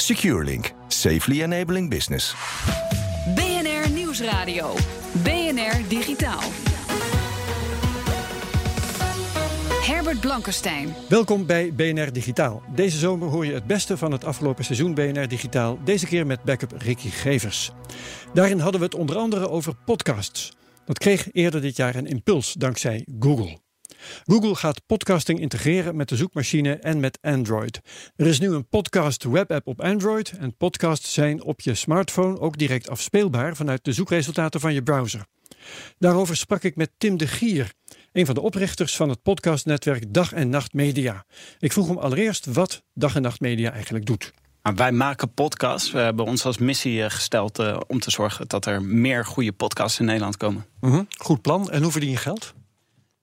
SecureLink, safely enabling business. BNR Nieuwsradio. BNR Digitaal. Herbert Blankenstein. Welkom bij BNR Digitaal. Deze zomer hoor je het beste van het afgelopen seizoen BNR Digitaal. Deze keer met backup Ricky Gevers. Daarin hadden we het onder andere over podcasts. Dat kreeg eerder dit jaar een impuls dankzij Google. Google gaat podcasting integreren met de zoekmachine en met Android. Er is nu een podcast webapp op Android en podcasts zijn op je smartphone ook direct afspeelbaar vanuit de zoekresultaten van je browser. Daarover sprak ik met Tim de Gier, een van de oprichters van het podcastnetwerk Dag en Nacht Media. Ik vroeg hem allereerst wat Dag en Nacht Media eigenlijk doet. Nou, wij maken podcasts. We hebben ons als missie eh, gesteld uh, om te zorgen dat er meer goede podcasts in Nederland komen. Mm -hmm. Goed plan. En hoe verdien je geld?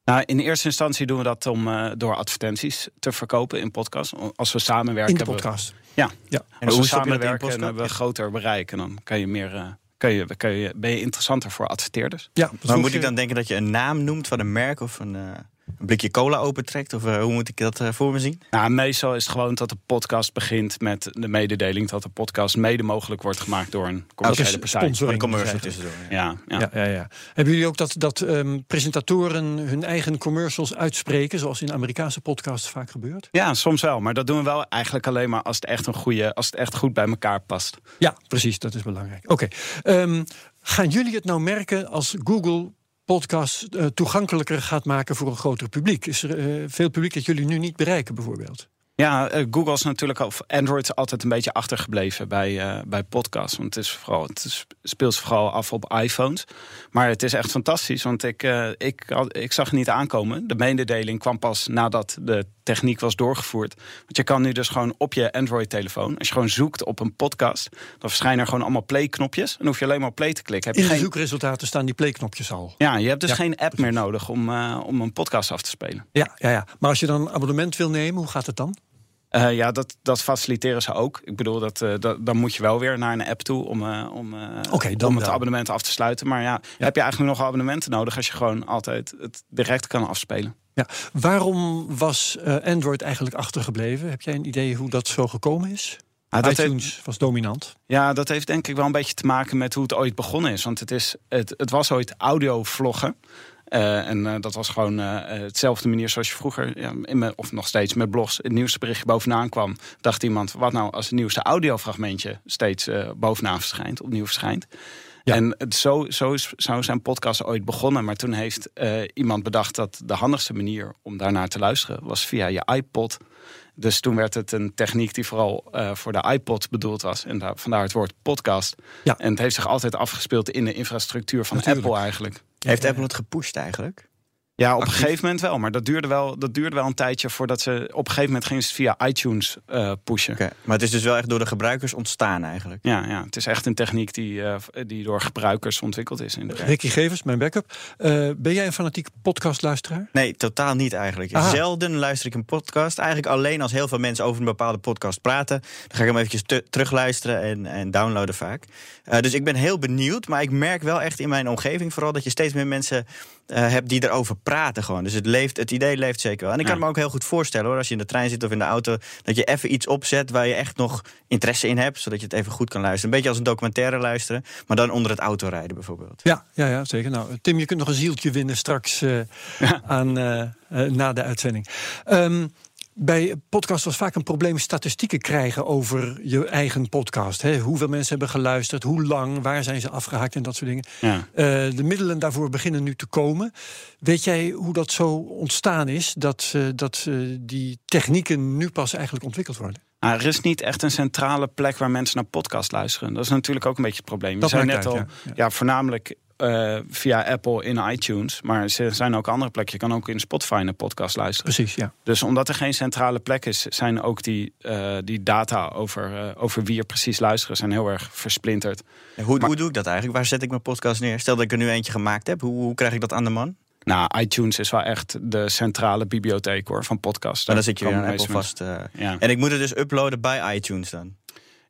Nou, in eerste instantie doen we dat om uh, door advertenties te verkopen in podcasts. Als we samenwerken. In de podcast? We, ja. ja. En als we samenwerken en hebben we groter bereik. En dan kan je meer. Uh, kan je, kan je, ben je interessanter voor adverteerders. Ja, maar moet je... ik dan denken dat je een naam noemt van een merk of een. Uh een blikje cola opentrekt? Of uh, hoe moet ik dat uh, voor me zien? Nou, meestal is het gewoon dat de podcast begint met de mededeling dat de podcast mede mogelijk wordt gemaakt door een commerciële partij. Sponsoring commercial tussendoor. Ja, ja. Ja, ja, ja. Hebben jullie ook dat, dat um, presentatoren hun eigen commercials uitspreken, zoals in Amerikaanse podcasts vaak gebeurt? Ja, soms wel. Maar dat doen we wel eigenlijk alleen maar als het echt een goede, als het echt goed bij elkaar past. Ja, precies. Dat is belangrijk. Oké. Okay. Um, gaan jullie het nou merken als Google podcast uh, toegankelijker gaat maken voor een groter publiek? Is er uh, veel publiek dat jullie nu niet bereiken, bijvoorbeeld? Ja, uh, Google is natuurlijk of Android altijd een beetje achtergebleven bij, bij podcasts. Want het, is vooral, het speelt vooral af op iPhones. Maar het is echt fantastisch, want ik, ik, ik zag het niet aankomen. De mededeling kwam pas nadat de techniek was doorgevoerd. Want je kan nu dus gewoon op je Android-telefoon, als je gewoon zoekt op een podcast, dan verschijnen er gewoon allemaal play-knopjes. En dan hoef je alleen maar play te klikken. Heb je In de geen... zoekresultaten staan die play-knopjes al. Ja, je hebt dus ja, geen app meer nodig om, uh, om een podcast af te spelen. Ja, ja, ja, maar als je dan een abonnement wil nemen, hoe gaat het dan? Uh, ja, dat, dat faciliteren ze ook. Ik bedoel, dat, uh, dat, dan moet je wel weer naar een app toe om, uh, om, okay, dan om het abonnement af te sluiten. Maar ja, ja, heb je eigenlijk nog abonnementen nodig als je gewoon altijd het direct kan afspelen. Ja. Waarom was Android eigenlijk achtergebleven? Heb jij een idee hoe dat zo gekomen is? Ah, dat iTunes heeft, was dominant. Ja, dat heeft denk ik wel een beetje te maken met hoe het ooit begonnen is. Want het, is, het, het was ooit audiovloggen. Uh, en uh, dat was gewoon uh, hetzelfde manier zoals je vroeger, ja, in me, of nog steeds met blogs, het nieuwste berichtje bovenaan kwam. Dacht iemand, wat nou als het nieuwste audiofragmentje steeds bovenaan verschijnt, opnieuw verschijnt. Ja. En het, zo, zo is, zou zijn podcast ooit begonnen. Maar toen heeft iemand bedacht dat de handigste manier om daarnaar te luisteren was via je iPod. Dus toen werd het een techniek die vooral uh, voor de iPod bedoeld was. En daar, vandaar het woord podcast. Ja. En het heeft zich altijd afgespeeld in de infrastructuur van Natuurlijk. Apple eigenlijk. Heeft Apple het gepusht eigenlijk? Ja, op een gegeven moment wel. Maar dat duurde wel, dat duurde wel een tijdje voordat ze... Op een gegeven moment gingen ze het via iTunes uh, pushen. Okay. Maar het is dus wel echt door de gebruikers ontstaan eigenlijk? Ja, ja het is echt een techniek die, uh, die door gebruikers ontwikkeld is. In de Ricky Gevers, mijn backup. Uh, ben jij een fanatieke podcastluisteraar? Nee, totaal niet eigenlijk. Aha. Zelden luister ik een podcast. Eigenlijk alleen als heel veel mensen over een bepaalde podcast praten. Dan ga ik hem eventjes terugluisteren en, en downloaden vaak. Uh, dus ik ben heel benieuwd. Maar ik merk wel echt in mijn omgeving vooral... dat je steeds meer mensen uh, hebt die erover praten gewoon. Dus het, leeft, het idee leeft zeker wel. En ik kan ja. me ook heel goed voorstellen hoor, als je in de trein zit of in de auto, dat je even iets opzet waar je echt nog interesse in hebt, zodat je het even goed kan luisteren. Een beetje als een documentaire luisteren, maar dan onder het autorijden bijvoorbeeld. Ja, ja, ja zeker. Nou, Tim, je kunt nog een zieltje winnen straks uh, ja. aan, uh, na de uitzending. Um, bij podcast was vaak een probleem statistieken krijgen over je eigen podcast. Hè? Hoeveel mensen hebben geluisterd, hoe lang, waar zijn ze afgehaakt en dat soort dingen. Ja. Uh, de middelen daarvoor beginnen nu te komen. Weet jij hoe dat zo ontstaan is, dat, uh, dat uh, die technieken nu pas eigenlijk ontwikkeld worden? Nou, er is niet echt een centrale plek waar mensen naar podcast luisteren. Dat is natuurlijk ook een beetje het probleem. Dat Je zei net uit, al, ja. voornamelijk eh, via Apple in iTunes. Maar er zijn ook andere plekken. Je kan ook in Spotify een podcast luisteren. Precies, ja. Dus omdat er geen centrale plek is, zijn ook die, eh, die data over, eh, over wie er precies luisteren, zijn heel erg versplinterd. Hoe, hoe doe ik dat eigenlijk? Waar zet ik mijn podcast neer? Stel dat ik er nu eentje gemaakt heb. Hoe, hoe krijg ik dat aan de man? Nou, iTunes is wel echt de centrale bibliotheek hoor, van podcasts. Maar dan zit je weer aan Apple vast. eh. Ja. En ik moet het dus uploaden bij iTunes dan.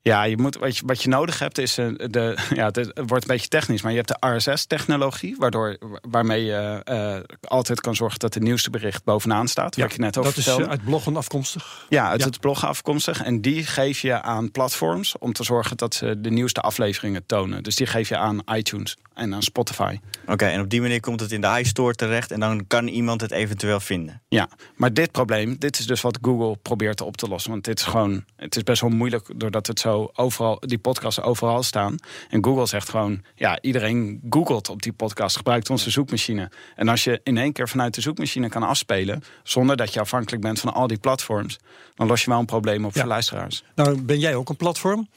Ja, je moet, wat, je, wat je nodig hebt is eh, de. Ja, het, wordt een beetje technisch, maar je hebt de RSS-technologie, waardoor waarmee je eh, altijd kan zorgen dat het nieuwste bericht bovenaan staat. Ja, wat je net over dat is vertelde. eh, uit bloggen afkomstig. Ja, uit Ja. het blog afkomstig. En die geef je aan platforms om te zorgen dat ze de nieuwste afleveringen tonen. Dus die geef je aan iTunes en aan Spotify. Oké, en op die manier komt het in de iStore terecht. En dan kan iemand het eventueel vinden. Ja, maar dit probleem, dit is dus wat Google probeert op te lossen. Want dit is gewoon, het is best wel moeilijk doordat het zo overal, die podcasts overal staan. En Google zegt gewoon, ja, iedereen googelt op die podcast, gebruikt onze zoekmachine. En als je in één keer vanuit de zoekmachine kan afspelen, zonder dat je afhankelijk bent van al die platforms, dan los je wel een probleem op Ja. voor luisteraars. Nou, ben jij ook een platform?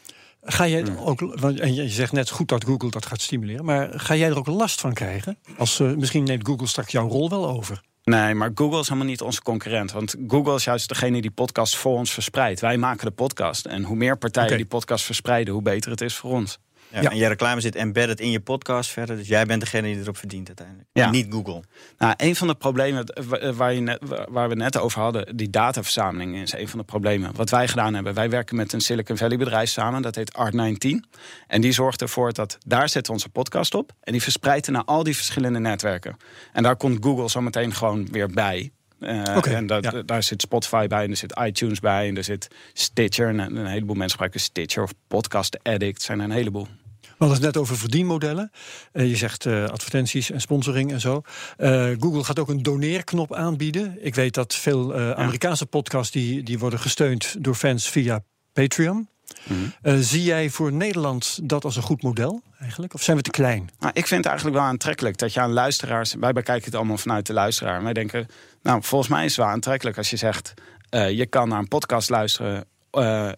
Ga jij er ook, en je zegt net goed dat Google dat gaat stimuleren, maar ga jij er ook last van krijgen? Als, eh, misschien neemt Google straks jouw rol wel over. Nee, maar Google is helemaal niet onze concurrent. Want Google is juist degene die podcast voor ons verspreidt. Wij maken de podcast. En hoe meer partijen die podcast verspreiden, hoe beter het is voor ons. Ja, Ja. En je reclame zit embedded in je podcast verder. Dus jij bent degene die erop verdient uiteindelijk. Ja. Niet Google. Nou, een van de problemen wa- waar, je net, waar we net over hadden, die dataverzameling is een van de problemen. Wat wij gedaan hebben, wij werken met een Silicon Valley bedrijf samen, dat heet Art19. En die zorgt ervoor dat daar zetten we onze podcast op en die verspreidt naar al die verschillende netwerken. En daar komt Google zometeen gewoon weer bij. Eh, Oké, en dat, ja. daar zit Spotify bij, en er zit iTunes bij, en er zit Stitcher. En een, een heleboel mensen gebruiken Stitcher of Podcast Addict, zijn er een heleboel. We hadden het net over verdienmodellen. Eh, je zegt eh, advertenties en sponsoring en zo. Eh, Google gaat ook een doneerknop aanbieden. Ik weet dat veel Amerikaanse podcasts die, die worden gesteund door fans via Patreon. Mhm. Zie jij voor Nederland dat als een goed model eigenlijk? Of zijn we te klein? Nou, ik vind het eigenlijk wel aantrekkelijk dat je aan luisteraars. Wij bekijken het allemaal vanuit de luisteraar. Wij denken, nou, volgens mij is het wel aantrekkelijk als je zegt. je kan naar een podcast luisteren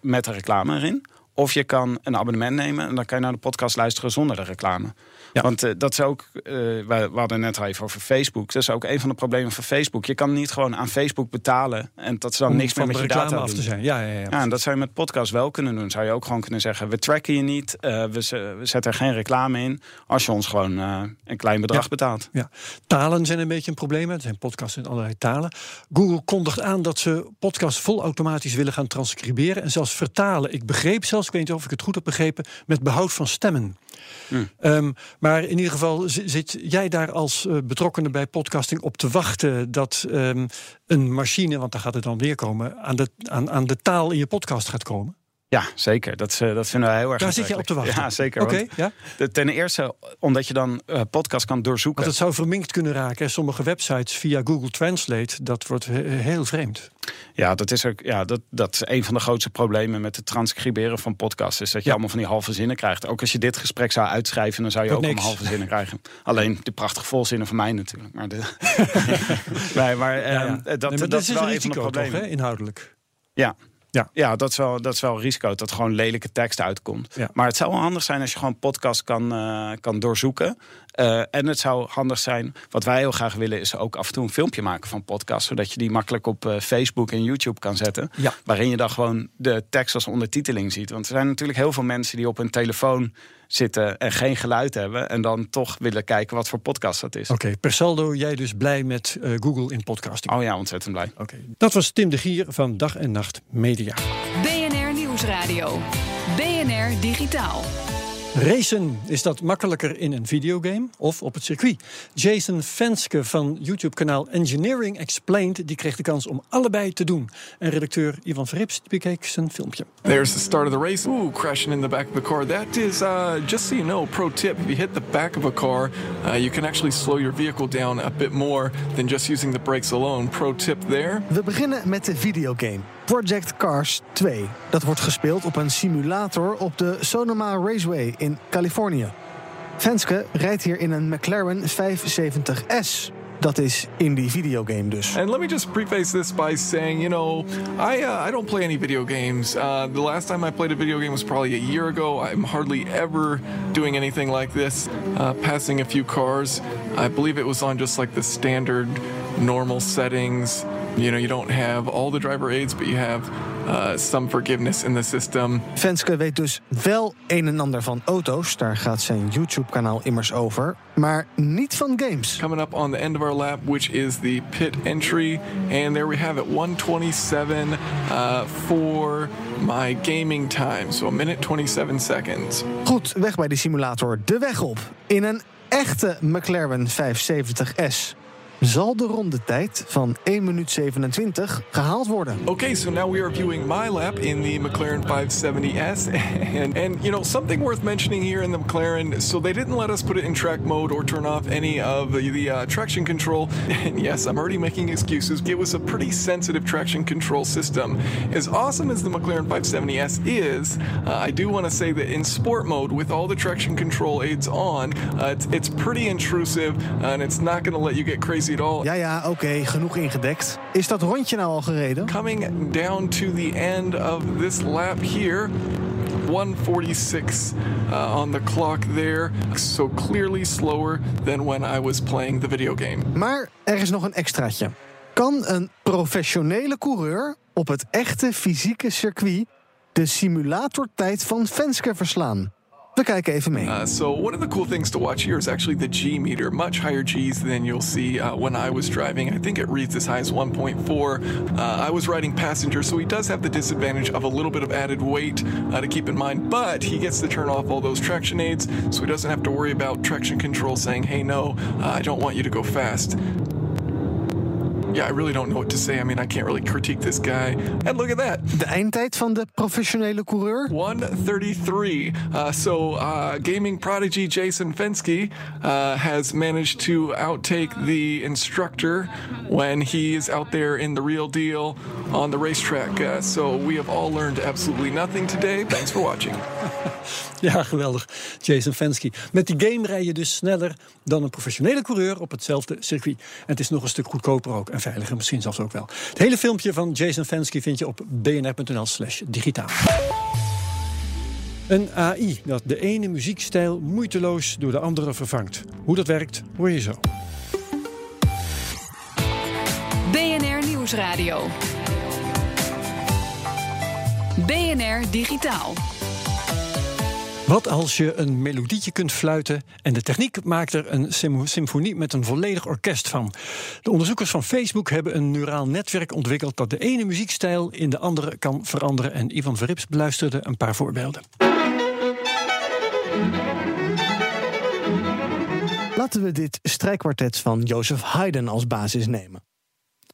met een reclame erin. Of je kan een abonnement nemen en dan kan je naar de podcast luisteren zonder de reclame. Ja. Want eh, dat is ook, eh, we, we hadden net al even over Facebook. Dat is ook een van de problemen van Facebook. Je kan niet gewoon aan Facebook betalen en dat ze dan Om niks meer met je data af te zijn. Ja, ja, ja. Ja, en dat zou je met podcast wel kunnen doen. Zou je ook gewoon kunnen zeggen: we tracken je niet, eh, we, ze- we zetten er geen reclame in. Als je ons gewoon een klein bedrag Ja. betaalt. Ja, talen zijn een beetje een probleem. Er zijn podcasts in allerlei talen. Google kondigt aan dat ze podcasts vol automatisch willen gaan transcriberen en zelfs vertalen. Ik begreep zelfs, ik weet niet of ik het goed heb begrepen, met behoud van stemmen. Hmm. Ehm, maar in ieder geval zi- zit jij daar als betrokkenen bij podcasting op te wachten dat ehm, een machine, want daar gaat het dan neerkomen, aan de, aan, aan de taal in je podcast gaat komen. Ja, zeker. Dat, eh, dat vinden wij heel erg Daar zit je op te wachten. Ja, zeker. Oké, ja. ten eerste, omdat je dan eh, podcast kan doorzoeken. Want het zou verminkt kunnen raken. hè. Sommige websites via Google Translate, dat wordt he- heel vreemd. Ja, dat is ook ja, dat, dat is een van de grootste problemen met het transcriberen van podcasts. Is dat je Ja. allemaal van die halve zinnen krijgt. Ook als je dit gesprek zou uitschrijven, dan zou je ook niks. allemaal halve zinnen krijgen. Alleen de prachtige volzinnen van mij natuurlijk. Maar, de, nee, maar eh, Ja, ja. dat, Nee, maar dat dit is wel een van de toch, hè, inhoudelijk. Ja. Ja. Ja, dat is, wel, dat is wel een risico dat gewoon lelijke tekst uitkomt. Ja. Maar het zou wel handig zijn als je gewoon podcast kan, eh, kan doorzoeken. Eh, en het zou handig zijn, wat wij heel graag willen, is ook af en toe een filmpje maken van podcast. Zodat je die makkelijk op eh, Facebook en YouTube kan zetten. Ja. Waarin je dan gewoon de tekst als ondertiteling ziet. Want er zijn natuurlijk heel veel mensen die op hun telefoon zitten en geen geluid hebben. En dan toch willen kijken wat voor podcast dat is. Oké, per saldo jij dus blij met eh, Google in podcasting. Oh ja, ontzettend blij. Oké. Dat was Tim de Gier van Dag en Nacht Media. BNR Nieuwsradio. BNR Digitaal. Racen, is dat makkelijker in een videogame of op het circuit? Jason Venske van YouTube-kanaal Engineering Explained... die kreeg de kans om allebei te doen. En redacteur Ivan Verrips bekeek zijn filmpje. There's the start of the race. Ooh, crashing in the back of the car. That is, uh, just so you know, pro tip. If you hit the back of a car, uh, you can actually slow your vehicle down a bit more than just using the brakes alone. Pro tip there. We beginnen met de videogame Project Cars 2. Dat wordt gespeeld op een simulator op de Sonoma Raceway in Californië. Venske rijdt hier in een McLaren 570S. dat is in die videogame dus. And let me just preface this by saying, you know, I uh, I don't play any video games. Uh, the last time I played a video game was probably a year ago. I'm hardly ever doing anything like this. Uh, passing a few cars. I believe it was on just like the standard normal settings. You know, you don't have all the driver aids, but you have uh, some forgiveness in the system. Venske weet dus wel een en ander van auto's. Daar gaat zijn YouTube-kanaal immers over. Maar niet van games. Coming up on the end of our lap, which is the pit entry. And there we have it, 127 uh, for my gaming time. So a minute 27 seconds. Goed, weg bij de simulator. De weg op. In een echte McLaren 570S zal de rondetijd van 1 minuut 27 gehaald worden. Okay, so now we are viewing my lap in the McLaren 570S. And, and you know, something worth mentioning here in the McLaren, so they didn't let us put it in track mode or turn off any of the, the uh, traction control. And yes, I'm already making excuses. It was a pretty sensitive traction control system. As awesome as the McLaren 570S is, uh, I do want to say that in sport mode, with all the traction control aids on, uh, it's, it's pretty intrusive and it's not going to let you get crazy all. Ja, ja, oké, genoeg ingedekt. Is dat rondje nou al gereden? Coming down to the end of this lap here. 146 uh, on the clock there. So clearly slower than when I was playing the video game. Maar er is nog een extraatje. Kan een professionele coureur op het echte fysieke circuit de simulatortijd van Venske verslaan? We kijken even mee. Uh, so one of the cool things to watch here is actually the G meter. Much higher Gs than you'll see uh, when I was driving. I think it reads as high as 1.4. Uh, I was riding passenger, so he does have the disadvantage of a little bit of added weight uh, to keep in mind. But he gets to turn off all those traction aids, so he doesn't have to worry about traction control saying, "Hey, no, uh, I don't want you to go fast." Yeah, I really don't know what to say. I mean, I can't really critique this guy. And look at that. De eindtijd van de professionele coureur? 133. Uh, so, uh, gaming prodigy Jason Fensky uh, has managed to outtake the instructor when he is out there in the real deal on the racetrack. Uh, so, we have all learned absolutely nothing today. Thanks for watching. Ja, geweldig. Jason Fensky. Met die game rij je dus sneller dan een professionele coureur op hetzelfde circuit. En het is nog een stuk goedkoper ook en veiliger misschien zelfs ook wel. Het hele filmpje van Jason Fensky vind je op bnr.nl slash digitaal. Een AI dat de ene muziekstijl moeiteloos door de andere vervangt. Hoe dat werkt, hoor je zo. BNR Nieuwsradio. BNR Digitaal. Wat als je een melodietje kunt fluiten en de techniek maakt er een symfonie met een volledig orkest van? De onderzoekers van Facebook hebben een neuraal netwerk ontwikkeld dat de ene muziekstijl in de andere kan veranderen. En Ivan Verrips beluisterde een paar voorbeelden. Laten we dit strijkkwartet van Joseph Haydn als basis nemen.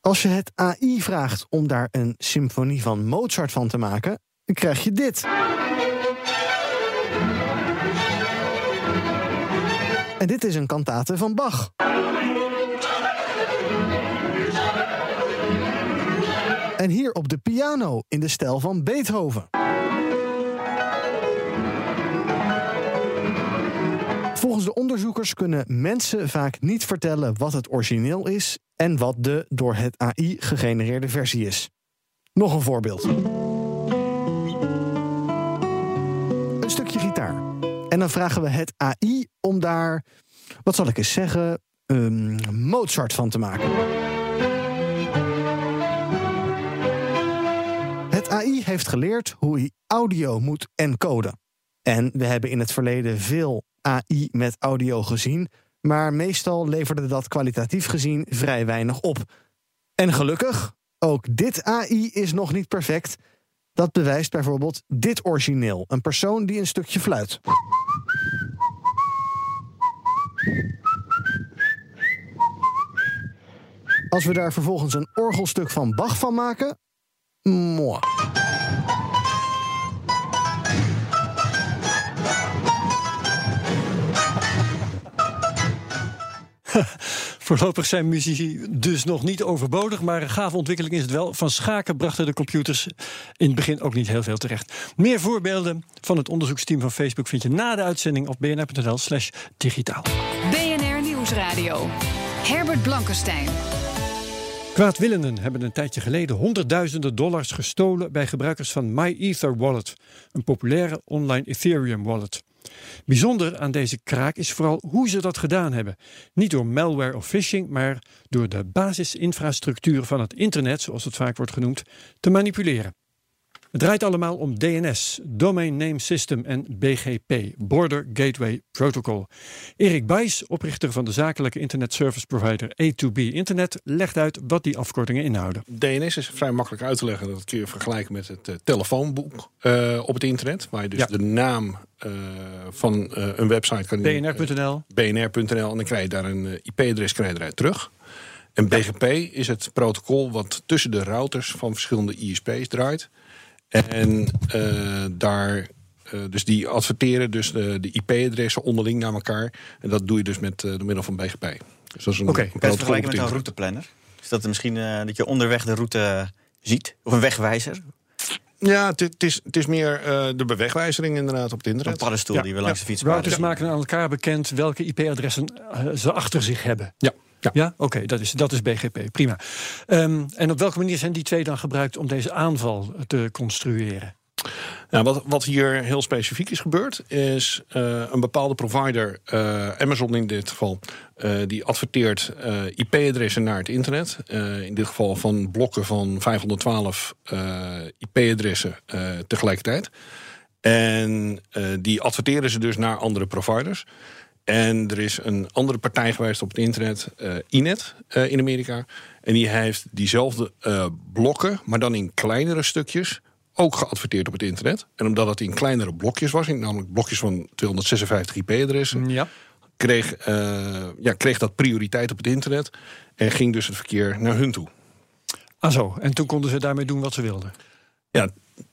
Als je het AI vraagt om daar een symfonie van Mozart van te maken, dan krijg je dit. En dit is een kantate van Bach. En hier op de piano in de stijl van Beethoven. Volgens de onderzoekers kunnen mensen vaak niet vertellen wat het origineel is en wat de door het AI gegenereerde versie is. Nog een voorbeeld. En dan vragen we het AI om daar, wat zal ik eens zeggen, um, Mozart van te maken. Het AI heeft geleerd hoe hij audio moet encoden. En we hebben in het verleden veel AI met audio gezien, maar meestal leverde dat kwalitatief gezien vrij weinig op. En gelukkig, ook dit AI is nog niet perfect. Dat bewijst bijvoorbeeld dit origineel: een persoon die een stukje fluit. Als we daar vervolgens een orgelstuk van Bach van maken. Moi. Voorlopig zijn muziek dus nog niet overbodig, maar een gave ontwikkeling is het wel. Van schaken brachten de computers in het begin ook niet heel veel terecht. Meer voorbeelden van het onderzoeksteam van Facebook vind je na de uitzending op bnr.nl/slash digitaal. BNR Nieuwsradio. Herbert Blankenstein. Kwaadwillenden hebben een tijdje geleden honderdduizenden dollars gestolen bij gebruikers van MyEther Wallet, een populaire online Ethereum wallet. Bijzonder aan deze kraak is vooral hoe ze dat gedaan hebben. Niet door malware of phishing, maar door de basisinfrastructuur van het internet, zoals het vaak wordt genoemd, te manipuleren. Het draait allemaal om DNS, Domain Name System en BGP, Border Gateway Protocol. Erik Bijs, oprichter van de zakelijke internet service provider A2B Internet, legt uit wat die afkortingen inhouden. DNS is vrij makkelijk uit te leggen. Dat kun je vergelijken met het uh, telefoonboek uh, op het internet, waar je dus ja. de naam uh, van een website kan bnr.nl. bnr.nl en dan krijg je daar een IP-adres eruit terug. En BGP is het protocol wat tussen de routers van verschillende ISP's draait. En uh, daar, uh, dus die adverteren dus de, de IP-adressen onderling naar elkaar. En dat doe je dus met uh, door middel van BGP. Dus dat is een, Oké, okay. kan je vergelijken met een routeplanner? Is dat misschien dat je onderweg de route ziet? Of een wegwijzer? Ja, het is, het is meer uh, de bewegwijzering inderdaad op het internet. Een paddenstoel ja. die we langs ja. de fiets Routers ja. maken aan elkaar bekend welke IP-adressen uh, ze achter zich hebben. Ja. Ja, ja? oké, okay, dat, is, dat is BGP, prima. Um, en op welke manier zijn die twee dan gebruikt om deze aanval te construeren? Nou, wat, wat hier heel specifiek is gebeurd, is uh, een bepaalde provider, uh, Amazon in dit geval, uh, die adverteert IP-adressen naar het internet. in dit geval van blokken van 512 IP-adressen tegelijkertijd. En die adverteren ze dus naar andere providers. En er is een andere partij geweest op het internet, uh, Inet uh, in Amerika. En die heeft diezelfde uh, blokken, maar dan in kleinere stukjes, ook geadverteerd op het internet. En omdat het in kleinere blokjes was, namelijk blokjes van 256 IP-adressen, ja. kreeg, ja, kreeg dat prioriteit op het internet. En ging dus het verkeer naar hun toe. Ah zo, en toen konden ze daarmee doen wat ze wilden? Ja,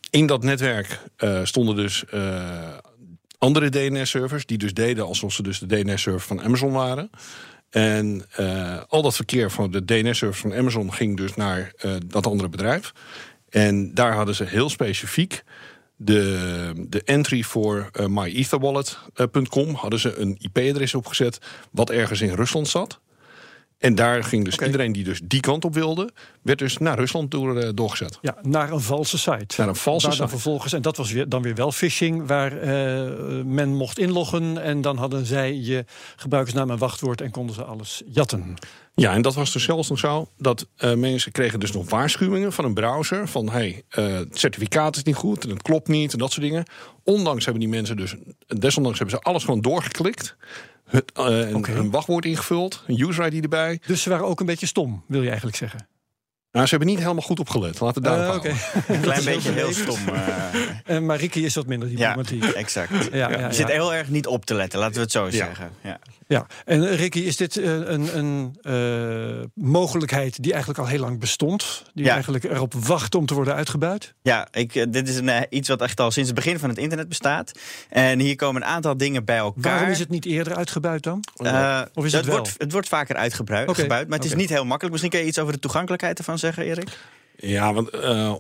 in dat netwerk stonden dus andere DNS-servers, die dus deden alsof ze dus de DNS-server van Amazon waren. En uh, al dat verkeer van de DNS-servers van Amazon ging dus naar uh, dat andere bedrijf. En daar hadden ze heel specifiek de, de entry voor uh, myetherwallet.com hadden ze een IP-adres opgezet wat ergens in Rusland zat. En daar ging dus okay. iedereen die dus die kant op wilde, werd dus naar Rusland door, uh, doorgezet. Ja, naar een valse site. Naar een valse site. Dan vervolgens, en dat was weer, dan weer wel phishing, waar uh, men mocht inloggen. En dan hadden zij je gebruikersnaam en wachtwoord en konden ze alles jatten. Ja, en dat was dus zelfs nog zo dat uh, mensen kregen dus nog waarschuwingen van een browser. Van hey, het certificaat is niet goed en het klopt niet en dat soort dingen. Ondanks hebben die mensen dus, desondanks hebben ze alles gewoon doorgeklikt. Het, uh, een, okay. een, wachtwoord ingevuld, een user ID erbij. Dus ze waren ook een beetje stom, wil je eigenlijk zeggen? Nou, ze hebben niet helemaal goed opgelet. Laten we daarop uh, okay. Een klein beetje heel stom. Uh... maar Ricky is wat minder diplomatiek. Ja, exact. Ja, ja, je zit heel erg niet op te letten, laten we het zo zeggen. Ja. Ja, en Ricky, is dit een, een uh, mogelijkheid die eigenlijk al heel lang bestond? Die eigenlijk erop wacht om te worden uitgebuit? Ja, ik, dit is een, uh, iets wat echt al sinds het begin van het internet bestaat. En hier komen een aantal dingen bij elkaar. Waarom is het niet eerder uitgebuit dan? Uh, of is het, het, wel? wordt, het wordt vaker uitgebuit, okay. maar het okay. is niet heel makkelijk. Misschien kun je iets over de toegankelijkheid ervan zeggen, Erik? Ja, want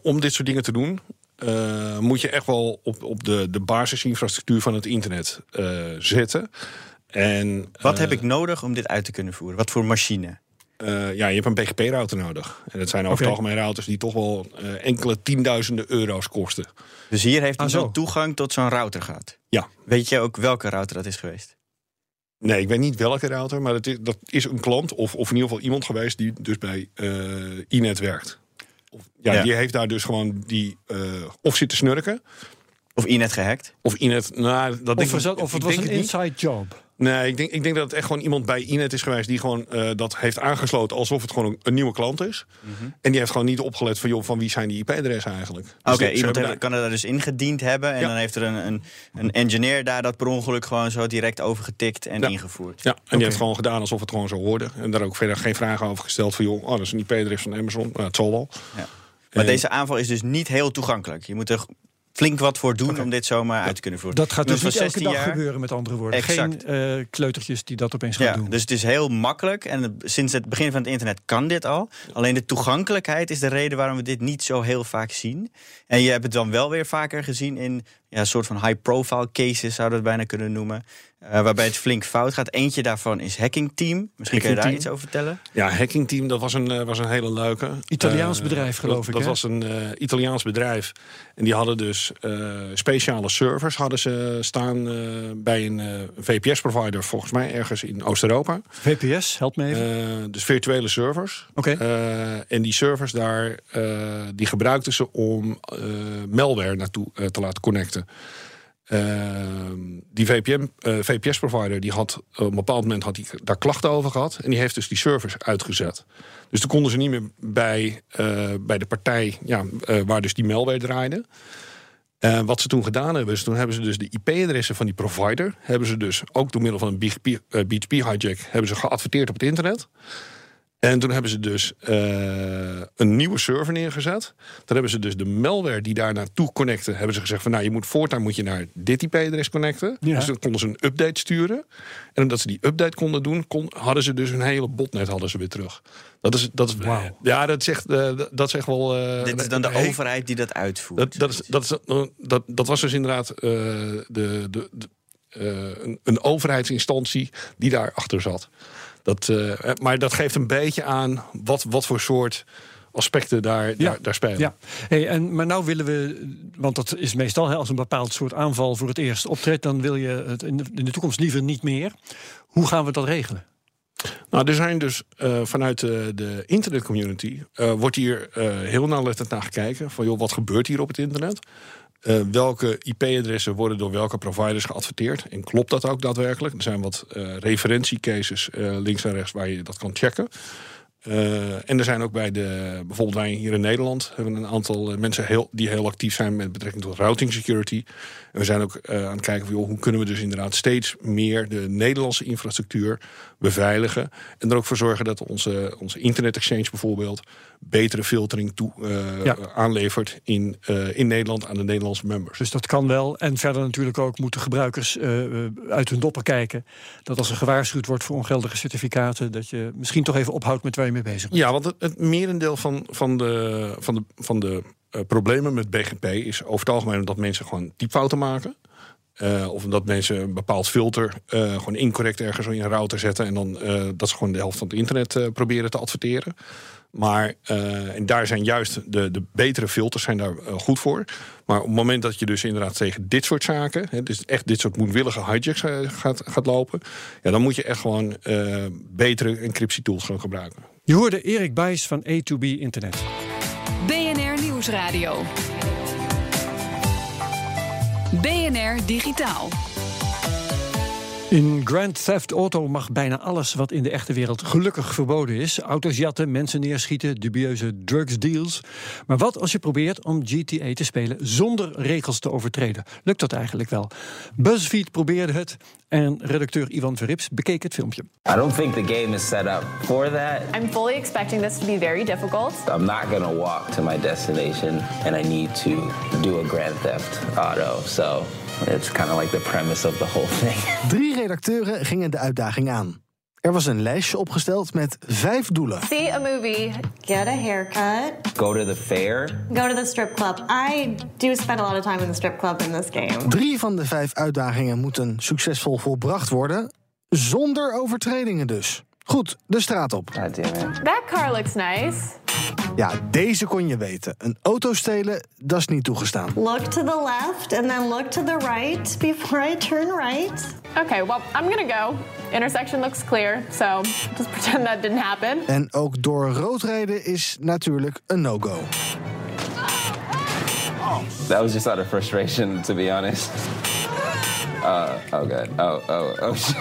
om dit soort dingen te doen, uh, moet je echt wel op, op de, de basisinfrastructuur van het internet uh, zetten. En, Wat uh, heb ik nodig om dit uit te kunnen voeren? Wat voor machine? ja, je hebt een BGP-router nodig. En dat zijn over okay. het algemeen routers die toch wel enkele tienduizenden euro's kosten. Dus hier heeft hij ah, toegang tot zo'n router gehad? Ja. Weet je ook welke router dat is geweest? Nee, ik weet niet welke router, maar dat is, dat is een klant of, of in ieder geval iemand geweest die dus bij Inet werkt. Ja, ja, die heeft daar dus gewoon die uh, of zitten snurken. Of Inet gehackt. Of Inet, nou, dat of, denk ik, of het was een inside job. Nee, ik denk, ik denk dat het echt gewoon iemand bij Inet is geweest... die gewoon uh, dat heeft aangesloten alsof het gewoon een, een nieuwe klant is. Mm -hmm. En die heeft gewoon niet opgelet van... joh, van wie zijn die IP-adressen eigenlijk. Dus Oké, okay, iemand heeft, daar... kan er dus ingediend hebben... en ja. dan heeft er een, een, een, engineer daar dat per ongeluk... gewoon zo direct overgetikt en ja. ingevoerd. Ja, en okay. die heeft gewoon gedaan alsof het gewoon zo hoorde. En daar ook verder geen vragen over gesteld van... joh, oh, dat is een IP-adres van Amazon. Nou, het zal wel. Ja. Maar en... deze aanval is dus niet heel toegankelijk. Je moet er flink wat voor doen okay. om dit zomaar uit te kunnen voeren. Dat gaat dus niet elke dag jaar. gebeuren, met andere woorden. Exact. Geen uh, kleutertjes die dat opeens gaan ja, doen. Dus het is heel makkelijk. En het, sinds het begin van het internet kan dit al. Alleen de toegankelijkheid is de reden waarom we dit niet zo heel vaak zien. En je hebt het dan wel weer vaker gezien in ja, een soort van high-profile cases, zouden we het bijna kunnen noemen. Eh, waarbij het flink fout gaat. Eentje daarvan is Hacking Team. Misschien kun je daar iets over vertellen. Ja, Hacking Team, dat was een, eh, was een hele leuke. Italiaans Eh, bedrijf, geloof dat, ik, Dat was een eh, Italiaans bedrijf. En die hadden dus eh, speciale servers hadden ze staan eh, bij een eh, VPS-provider, volgens mij ergens in Oost-Europa. VPS, help me even. Eh, dus virtuele servers. Oké. Eh, en die servers daar, eh, die gebruikten ze om eh, malware naartoe te laten connecten. Ehm, die VPN, eh, VPS-provider die had op een bepaald moment had die daar klachten over gehad. En die heeft dus die servers uitgezet. Dus toen konden ze niet meer bij, eh, bij de partij ja, eh, waar dus die malware draaide. Wat ze toen gedaan hebben, is toen hebben ze dus de IP-adressen van die provider, hebben ze dus ook door middel van een BGP, eh, BGP hijack, hebben ze geadverteerd op het internet. En toen hebben ze dus eh, een nieuwe server neergezet. Dan hebben ze dus de malware die daar naartoe connecte, hebben ze gezegd van nou je moet voortaan moet je naar dit IP-adres connecten. Ja. Dus dan konden ze een update sturen. En omdat ze die update konden doen, kon, hadden ze dus hun hele botnet hadden ze weer terug. Dat is, dat is, Wauw. ja, dat zegt, eh, dat echt wel. eh, Dit is dan de hey, overheid die dat uitvoert. dat, dat, is, dat, is, dat, dat was dus inderdaad eh, de, de, de, eh, een, een overheidsinstantie die daarachter zat. Dat, eh, maar dat geeft een beetje aan wat, wat voor soort aspecten daar, daar, daar spelen. Ja, hey, en, maar nou willen we, want dat is meestal hè, als een bepaald soort aanval voor het eerst optreedt, dan wil je het in de, in de toekomst liever niet meer. Hoe gaan we dat regelen? Nou, er zijn dus eh, vanuit de, de internetcommunity eh, wordt hier eh, heel nauwlettend naar gekeken van joh, wat gebeurt hier op het internet? Eh, welke IP-adressen worden door welke providers geadverteerd? En klopt dat ook daadwerkelijk? Er zijn wat eh, referentiecases eh, links en rechts waar je dat kan checken. En er zijn ook bij de, bijvoorbeeld wij hier in Nederland, hebben een aantal mensen heel, die heel actief zijn met betrekking tot routing security. En we zijn ook aan het kijken van hoe kunnen we dus inderdaad steeds meer de Nederlandse infrastructuur beveiligen. En er ook voor zorgen dat onze, onze internet exchange bijvoorbeeld betere filtering toe, eh, Ja. aanlevert in, eh, in Nederland aan de Nederlandse members. Dus dat kan wel. En verder natuurlijk ook moeten gebruikers eh, uit hun dopper kijken. Dat als er gewaarschuwd wordt voor ongeldige certificaten, dat je misschien toch even ophoudt met waar je mee bezig bent. Ja, want het, het merendeel van, van de, van de, van de problemen met BGP is over het algemeen dat mensen gewoon typfouten maken. Of dat mensen een bepaald filter gewoon incorrect ergens in een router zetten. En dan dat ze gewoon de helft van het internet proberen te adverteren. Maar eh, en daar zijn juist de, de betere filters zijn daar eh, goed voor. Maar op het moment dat je dus inderdaad tegen dit soort zaken, hè, dus echt dit soort moedwillige hijacks eh, gaat, gaat lopen, ja, dan moet je echt gewoon eh, betere encryptietools gaan gebruiken. Je hoorde Erik Bijs van A2B Internet. BNR Nieuwsradio. BNR Digitaal. In Grand Theft Auto mag bijna alles wat in de echte wereld gelukkig verboden is. Auto's jatten, mensen neerschieten, dubieuze drugsdeals. Maar wat als je probeert om GTA te spelen zonder regels te overtreden? Lukt dat eigenlijk wel? BuzzFeed probeerde het en redacteur Ivan Verrips bekeek het filmpje. I don't think the game is set up for that. I'm fully expecting this to be very difficult. I'm not gonna walk to my destination and I need to do a Grand Theft Auto. So it's kind of like the premise of the whole thing. Drie redacteuren gingen de uitdaging aan. Er was een lijstje opgesteld met vijf doelen. See a movie, Get a haircut. Go to the fair. Go to the strip club. I do spend a lot of time in the strip club in this game. Drie van de vijf uitdagingen moeten succesvol volbracht worden, zonder overtredingen dus. Goed, de straat op. God damn it. that car looks nice. Ja, deze kon je weten. Een auto stelen, dat is niet toegestaan. Look to the left and then look to the right before I turn right. Okay, well, I'm gonna go. Intersection looks clear, so just pretend that didn't happen. En ook door rood rijden is natuurlijk een no-go. That was just out of frustration, to be honest. Uh, oh god. Oh, oh, oh shit.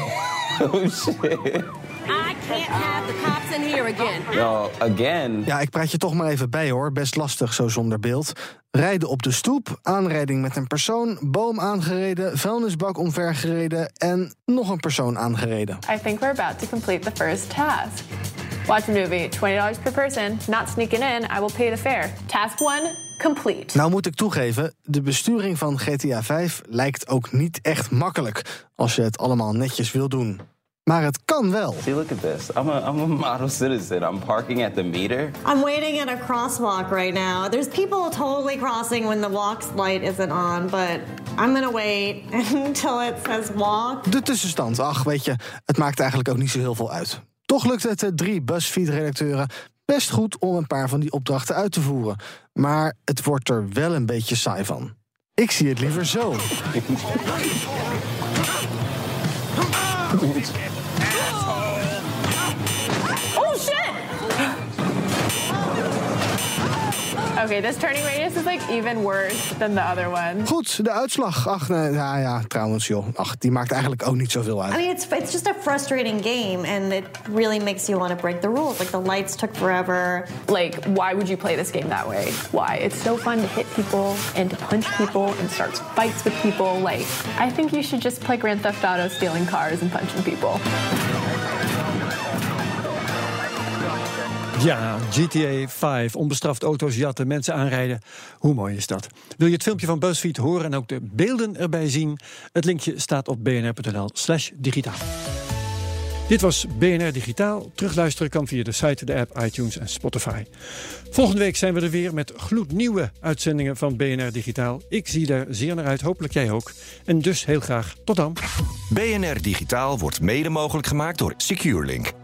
Oh shit. I can't have the cops in here again. No, again. Ja, ik praat je toch maar even bij hoor. Best lastig zo zonder beeld. Rijden op de stoep, aanrijding met een persoon, boom aangereden, vuilnisbak omvergereden en nog een persoon aangereden. I think we're about to complete the first task. Watch a movie, $20 per person, not sneaking in, I will pay the fare. Task one, complete. Nou moet ik toegeven, de besturing van GTA 5 lijkt ook niet echt makkelijk als je het allemaal netjes wil doen. Maar het kan wel. See, look at this. I'm a, I'm a model citizen. I'm parking at the meter. I'm waiting at a crosswalk right now. There's people totally crossing when the walk light isn't on, but I'm gonna wait until it says walk. De tussenstand, ach weet je, het maakt eigenlijk ook niet zo heel veel uit. Toch lukt het de drie BuzzFeed-redacteuren best goed om een paar van die opdrachten uit te voeren. Maar het wordt er wel een beetje saai van. Ik zie het liever zo. Oh Okay, this turning radius is like even worse than the other one. Goed, de uitslag. Ach, nee, ja, ja, trouwens, joh. Ach, die maakt eigenlijk ook niet zoveel uit. I mean, it's it's just a frustrating game, and it really makes you want to break the rules. Like the lights took forever. Like, why would you play this game that way? Why? It's so fun to hit people and to punch people and start fights with people. Like, I think you should just play Grand Theft Auto stealing cars and punching people. Ja, GTA 5, onbestraft auto's jatten, mensen aanrijden. Hoe mooi is dat? Wil je het filmpje van BuzzFeed horen en ook de beelden erbij zien? Het linkje staat op bnr.nl slash digitaal. Dit was BNR Digitaal. Terugluisteren kan via de site, de app, iTunes en Spotify. Volgende week zijn we er weer met gloednieuwe uitzendingen van BNR Digitaal. Ik zie daar zeer naar uit, hopelijk jij ook. En dus heel graag tot dan. BNR Digitaal wordt mede mogelijk gemaakt door SecureLink.